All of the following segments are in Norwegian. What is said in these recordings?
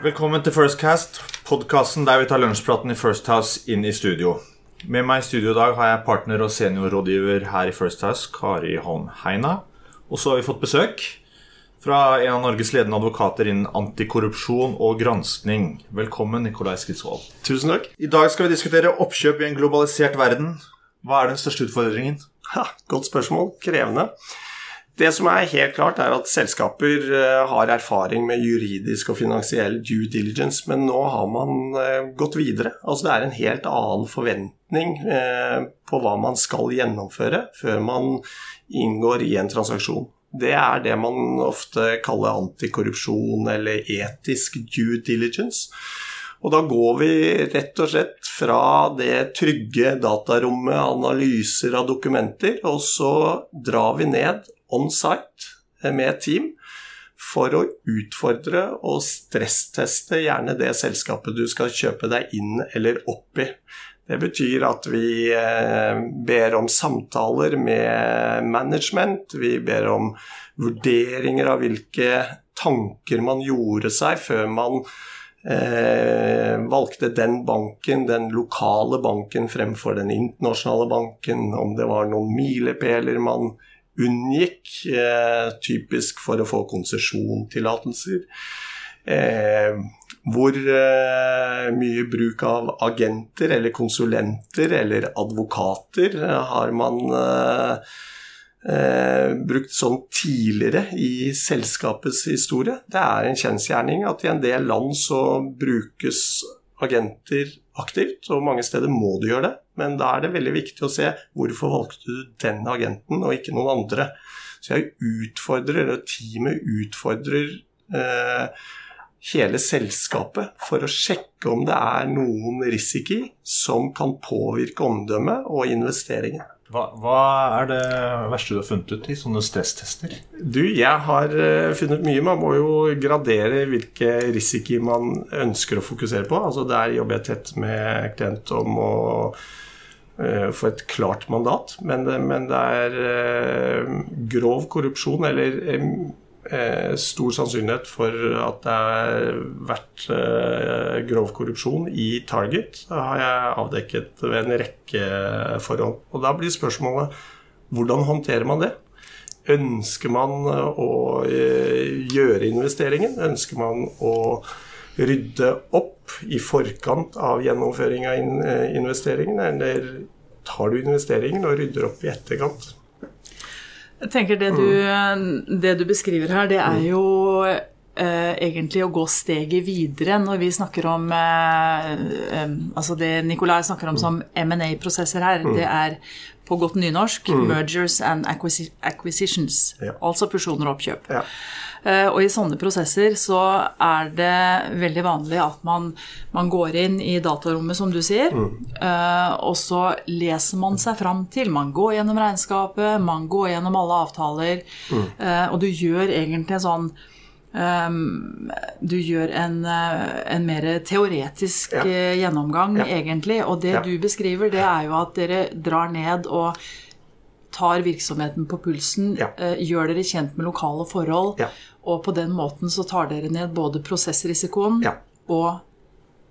Velkommen til First Cast, podkasten der vi tar lunsjpraten i First House inn i studio. Med meg i studio i dag har jeg partner og seniorrådgiver her i First House, Kari Holm Heina. Og så har vi fått besøk fra en av Norges ledende advokater innen antikorrupsjon og granskning. Velkommen, Nikolai Skridsvold. Tusen takk. I dag skal vi diskutere oppkjøp i en globalisert verden. Hva er den største utfordringen? Ha, godt spørsmål. Krevende. Det som er helt klart, er at selskaper eh, har erfaring med juridisk og finansiell due diligence, men nå har man eh, gått videre. Altså Det er en helt annen forventning eh, på hva man skal gjennomføre før man inngår i en transaksjon. Det er det man ofte kaller antikorrupsjon eller etisk due diligence. Og da går vi rett og slett fra det trygge datarommet, analyser av dokumenter, og så drar vi ned on site med et team for å utfordre og stressteste gjerne det selskapet du skal kjøpe deg inn eller opp i. Det betyr at vi eh, ber om samtaler med management, vi ber om vurderinger av hvilke tanker man gjorde seg før man eh, valgte den banken, den lokale banken fremfor den internasjonale banken, om det var noen milepæler man unngikk, eh, typisk for å få konsesjontillatelser. Eh, hvor eh, mye bruk av agenter eller konsulenter eller advokater har man eh, brukt sånn tidligere i selskapets historie? Det er en kjensgjerning at i en del land så brukes agenter aktivt, og mange steder må du gjøre det. Men da er det veldig viktig å se hvorfor valgte du den agenten og ikke noen andre. Så jeg utfordrer, eller teamet utfordrer eh, hele selskapet for å sjekke om det er noen risiko som kan påvirke omdømmet og investeringen. Hva, hva, er det verste du har funnet ut i sånne stresstester? Du, jeg har uh, funnet mye. Man må jo gradere hvilke risiko man ønsker å fokusere på. Altså Der jobber jeg tett med klient om å uh, få et klart mandat. Men det, men det er grov korrupsjon eller eh, stor sannsynlighet for at det har vært eh, grov korrupsjon i Target. Det har jeg avdekket ved en rekke forhold. Og da blir spørsmålet hvordan håndterer man det? Ønsker man å eh, gjøre investeringen? Ønsker man å rydde opp i forkant av gjennomføring av eh, investeringen, eller tar du investeringen og rydder opp i etterkant? Jeg tenker det du, det du beskriver her, det er mm. jo eh, egentlig å gå steget videre når vi snakker om eh, Altså det Nicolai snakker om mm. som M&A-prosesser her, mm. det er på godt nynorsk mergers and acquisitions. Ja. Altså fusjoner og oppkjøp. Ja. Uh, og i sånne prosesser så er det veldig vanlig at man, man går inn i datarommet, som du sier, mm. uh, og så leser man seg fram til Man går gjennom regnskapet, man går gjennom alle avtaler, mm. uh, og du gjør egentlig en sånn Um, du gjør en, en, mer teoretisk ja. gjennomgang, ja. egentlig. Og det ja. du beskriver, det er jo at dere drar ned og tar virksomheten på pulsen, uh, gjør dere kjent med lokale forhold, og på den måten så tar dere ned både prosessrisikoen og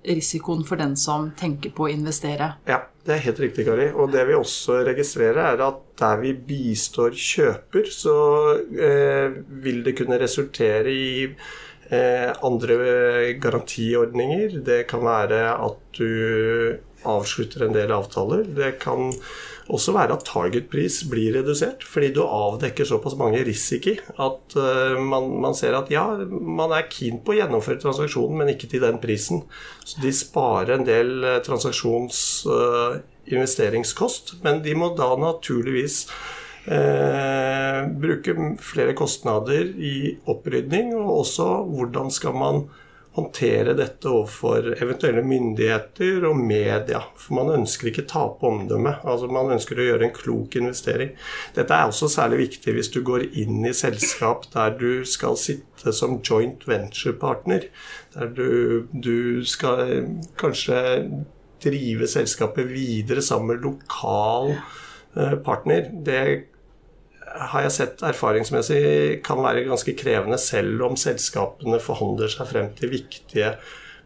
risikoen for den som tenker på å investere. Ja, det er helt riktig, Kari. Og det vi også registrerer, er at der vi bistår kjøper, så eh, vil det kunne resultere i andre garantiordninger. Det kan være at du avslutter en del avtaler. Det kan også være at targetpris blir redusert, fordi du avdekker såpass mange risiko at uh, man, man, ser at ja, man er keen på å gjennomføre transaksjonen, men ikke til den prisen. Så de sparer en del uh, transaksjonsinvesteringskost, men de må da naturligvis bruke flere kostnader i opprydning, og også hvordan skal man håndtere dette overfor eventuelle myndigheter og media. For man ønsker ikke tape omdømmet. Altså man ønsker å gjøre en klok investering. Dette er også særlig viktig hvis du går inn i selskap der du skal sitte som joint venture-partner. Der du, du skal kanskje drive selskapet videre sammen med lokal eh, partner. Det har jeg sett erfaringsmessig kan være ganske krevende selv om selskapene forhandler seg frem til viktige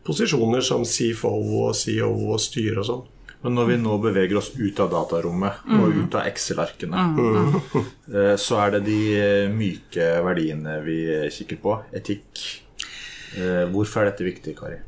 posisjoner som CFO og CEO og styre og sånn. Men når vi nå beveger oss ut av datarommet og ut av Excel-arkene, mm. så er det de eh, myke verdiene vi kikker på. Etikk. Eh, Hvorfor er dette viktig, Kari?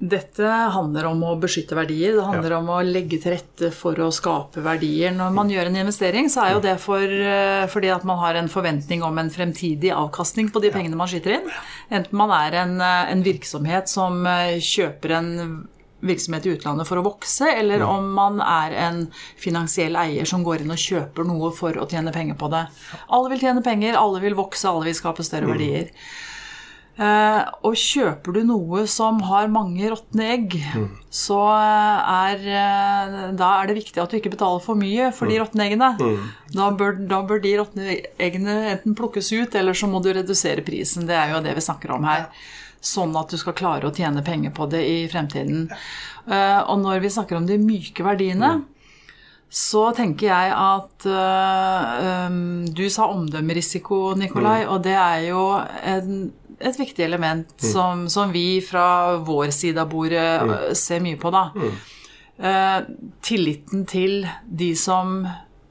Dette handler om å beskytte verdier. Det handler om å legge til rette for å skape verdier. Når man gjør en investering, så er jo det for, eh, fordi at man har en forventning om en fremtidig avkastning på de pengene man skyter inn. Enten man er en, eh, en virksomhet som eh, kjøper en virksomhet i utlandet for å vokse, eller om man er en finansiell eier som går inn og kjøper noe for å tjene penger på det. Alle vil tjene penger, alle vil vokse, alle vil skape større verdier. Eh, og kjøper du noe som har mange råtne egg, så er, eh, da er det viktig at du ikke betaler for mye for de råtne eggene. Da, bør, da bør de råtne eggene enten plukkes ut, eller så må du redusere prisen. Det er jo det vi snakker om her. Sånn at du skal klare å tjene penger på det i fremtiden. Eh, og når vi snakker om de myke verdiene, så tenker jeg at øh, um, Du sa omdømmerisiko, Nikolai, og det er jo en, et viktig element som, som vi fra vår side av bordet mm. ser mye på, da. Eh, tilliten til de som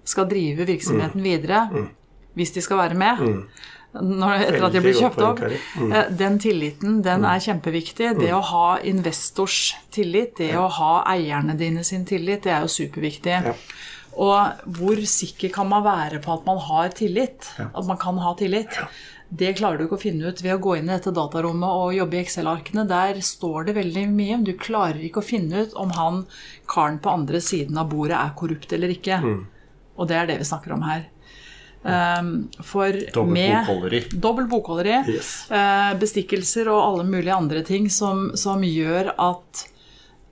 skal drive virksomheten videre, hvis de skal være med. Når, etter at de blir kjøpt opp. Eh, Den tilliten den er kjempeviktig. Det å ha investors tillit, det å ha eierne dine sin tillit, det er jo superviktig. Og hvor sikker kan man være på at man har tillit? At man kan ha tillit? Det klarer du ikke å finne ut ved å gå inn i dette datarommet og jobbe i Excel-arkene. Der står det veldig mye. Du klarer ikke å finne ut om han karen på andre siden av bordet er korrupt eller ikke. Og det er det vi snakker om her. Um, for Dobbelt med bokholderi. dobbelt bokholderi, Yes. eh, bestikkelser og alle mulige andre ting som, som gjør at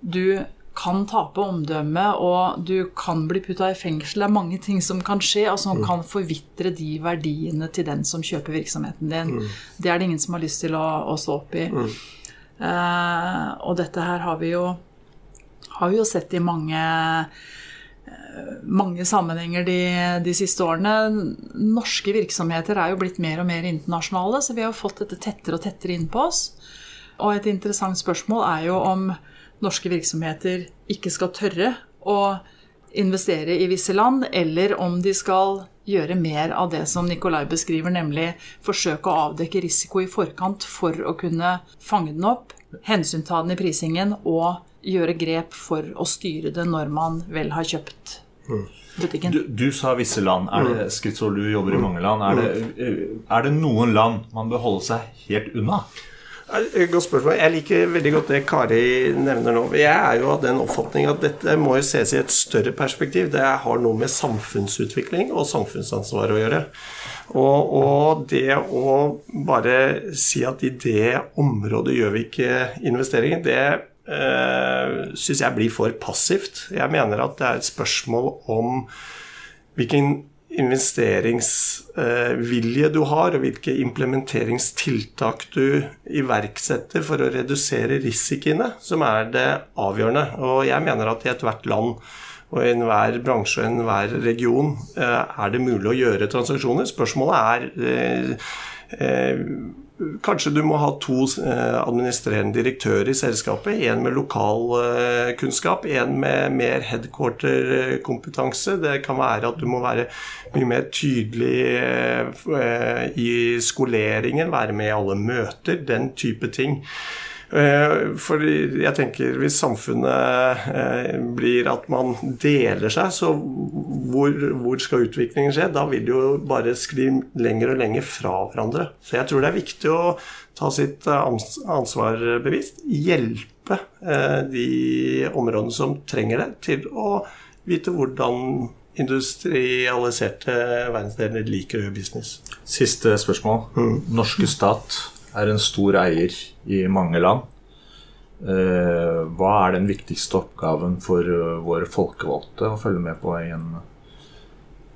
du kan tape omdømmet, og du kan bli putta i fengsel. Det er mange ting som kan skje, og som kan forvitre de verdiene til den som kjøper virksomheten din. Det er det ingen som har lyst til å, å stå opp i. Uh, og dette her har vi jo, har vi jo sett i mange mange sammenhenger de, de siste årene. Norske virksomheter er jo blitt mer og mer internasjonale, så vi har fått dette tettere og tettere inn på oss. Og et interessant spørsmål er jo om norske virksomheter ikke skal tørre å investere i visse land, eller om de skal gjøre mer av det som Nikolai beskriver, nemlig forsøke å avdekke risiko i forkant for å kunne fange den opp, hensynta den i prisingen og gjøre grep for å styre det når man vel har kjøpt butikken. Du, du sa visse land. Er det, Skritsvold, du jobber i mange land. Er det, er det noen land man bør holde seg helt unna? Godt spørsmål. Jeg liker veldig godt det Kari nevner nå. Jeg er jo av den oppfatning at dette må jo ses i et større perspektiv. Det har noe med samfunnsutvikling og samfunnsansvar å gjøre. Og, og det å bare si at i det området gjør vi ikke investeringer, det øh, syns jeg blir for passivt. Jeg mener at det er et spørsmål om hvilken investeringsvilje du har, og hvilke implementeringstiltak du iverksetter for å redusere risikoene, som er det avgjørende. Og jeg mener at i ethvert land og i enhver bransje og enhver region eh, er det mulig å gjøre transaksjoner. Spørsmålet er eh, eh, Kanskje du må ha to eh, administrerende direktører i selskapet. En med lokalkunnskap, en med mer headquarter-kompetanse. Det kan være at du må være mye mer tydelig eh, i skoleringen, være med i alle møter, den type ting. Eh, For jeg tenker hvis samfunnet eh, blir at man deler seg, så hvor, hvor skal utviklingen skje? Da vil det jo bare skli lenger og lenger fra hverandre. Så jeg tror det er viktig å ta sitt eh, ansvar bevisst. Hjelpe de områdene som trenger det, til å vite hvordan industrialiserte verdensdeler liker å gjøre business. Siste spørsmål. Norske stat er en stor eier i mange land. Eh, Hva er den viktigste oppgaven for eh, våre folkevalgte å følge med på i en,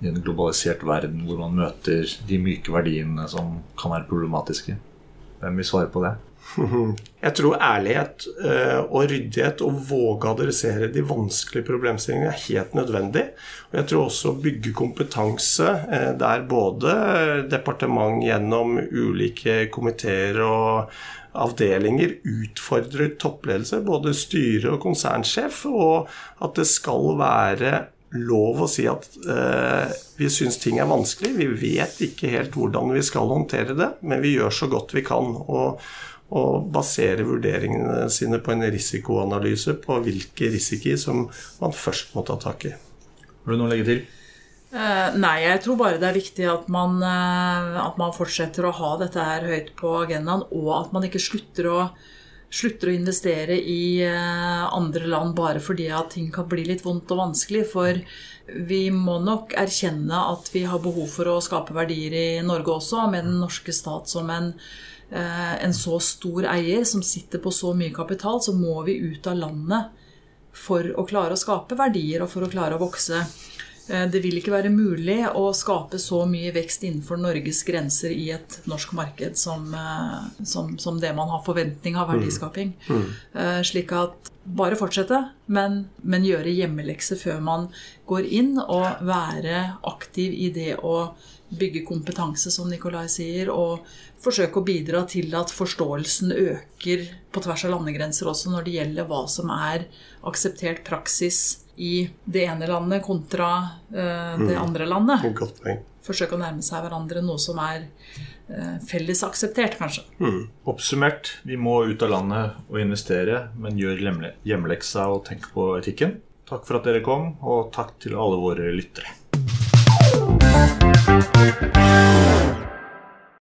i en globalisert verden hvor man møter de myke verdiene som kan være problematiske? Hvem vil svare på det? Jeg tror ærlighet eh, og ryddighet og våge å adressere de vanskelige problemstillingene er helt nødvendig. Og jeg tror også å bygge kompetanse eh, der både departement gjennom ulike komiteer og avdelinger utfordrer toppledelse, både styre og konsernsjef, og at det skal være lov å si at eh, vi syns ting er vanskelig. Vi vet ikke helt hvordan vi skal håndtere det, men vi gjør så godt vi kan. Og, og basere vurderingene sine på en risikoanalyse på hvilke risikoer som man først må ta tak i. Har du noe å legge til? Uh, nei, jeg tror bare det er viktig at man, uh, at man, fortsetter å ha dette her høyt på agendaen, og at man ikke slutter å, slutter å investere i uh, andre land bare fordi at ting kan bli litt vondt og vanskelig. For vi må nok erkjenne at vi har behov for å skape verdier i Norge også, med den norske stat som en Eh, en så stor eier som sitter på så mye kapital, så må vi ut av landet for å klare å skape verdier og for å klare å vokse. Eh, det vil ikke være mulig å skape så mye vekst innenfor Norges grenser i et norsk marked som, eh, som, som det man har forventning av verdiskaping. Mm. Mm. Slik at bare fortsette, men, men gjøre hjemmelekse før man går inn, og være aktiv i det å bygge kompetanse, som Nikolai sier, og forsøke å bidra til at forståelsen øker på tvers av landegrenser også når det gjelder hva som er akseptert praksis i det ene landet kontra uh, det mm. andre landet. Godt poeng. Forsøke å nærme seg hverandre noe som er uh, felles akseptert, kanskje. Mm. Oppsummert, vi må ut av landet og investere, men gjør hjemmeleksa og tenk på etikken. Takk for at dere kom, og takk til alle våre lyttere. Thank you.